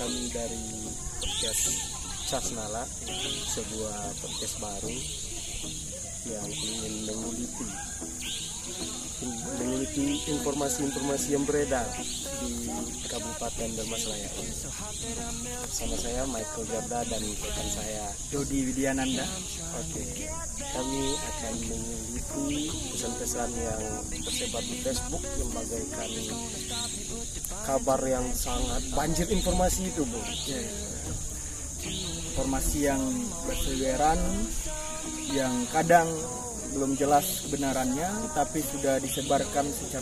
kami dari podcast Casnala, sebuah podcast baru yang ingin menguliti menguliti informasi-informasi yang beredar di Kabupaten Dermaselaya ini. Sama saya Michael Garda dan rekan saya Dodi Widyananda. Oke, kami akan menguliti pesan-pesan yang tersebar di Facebook yang bagaikan kabar yang sangat banjir informasi itu, Bu. Informasi yang berseliweran, yang kadang belum jelas kebenarannya, tapi sudah disebarkan secara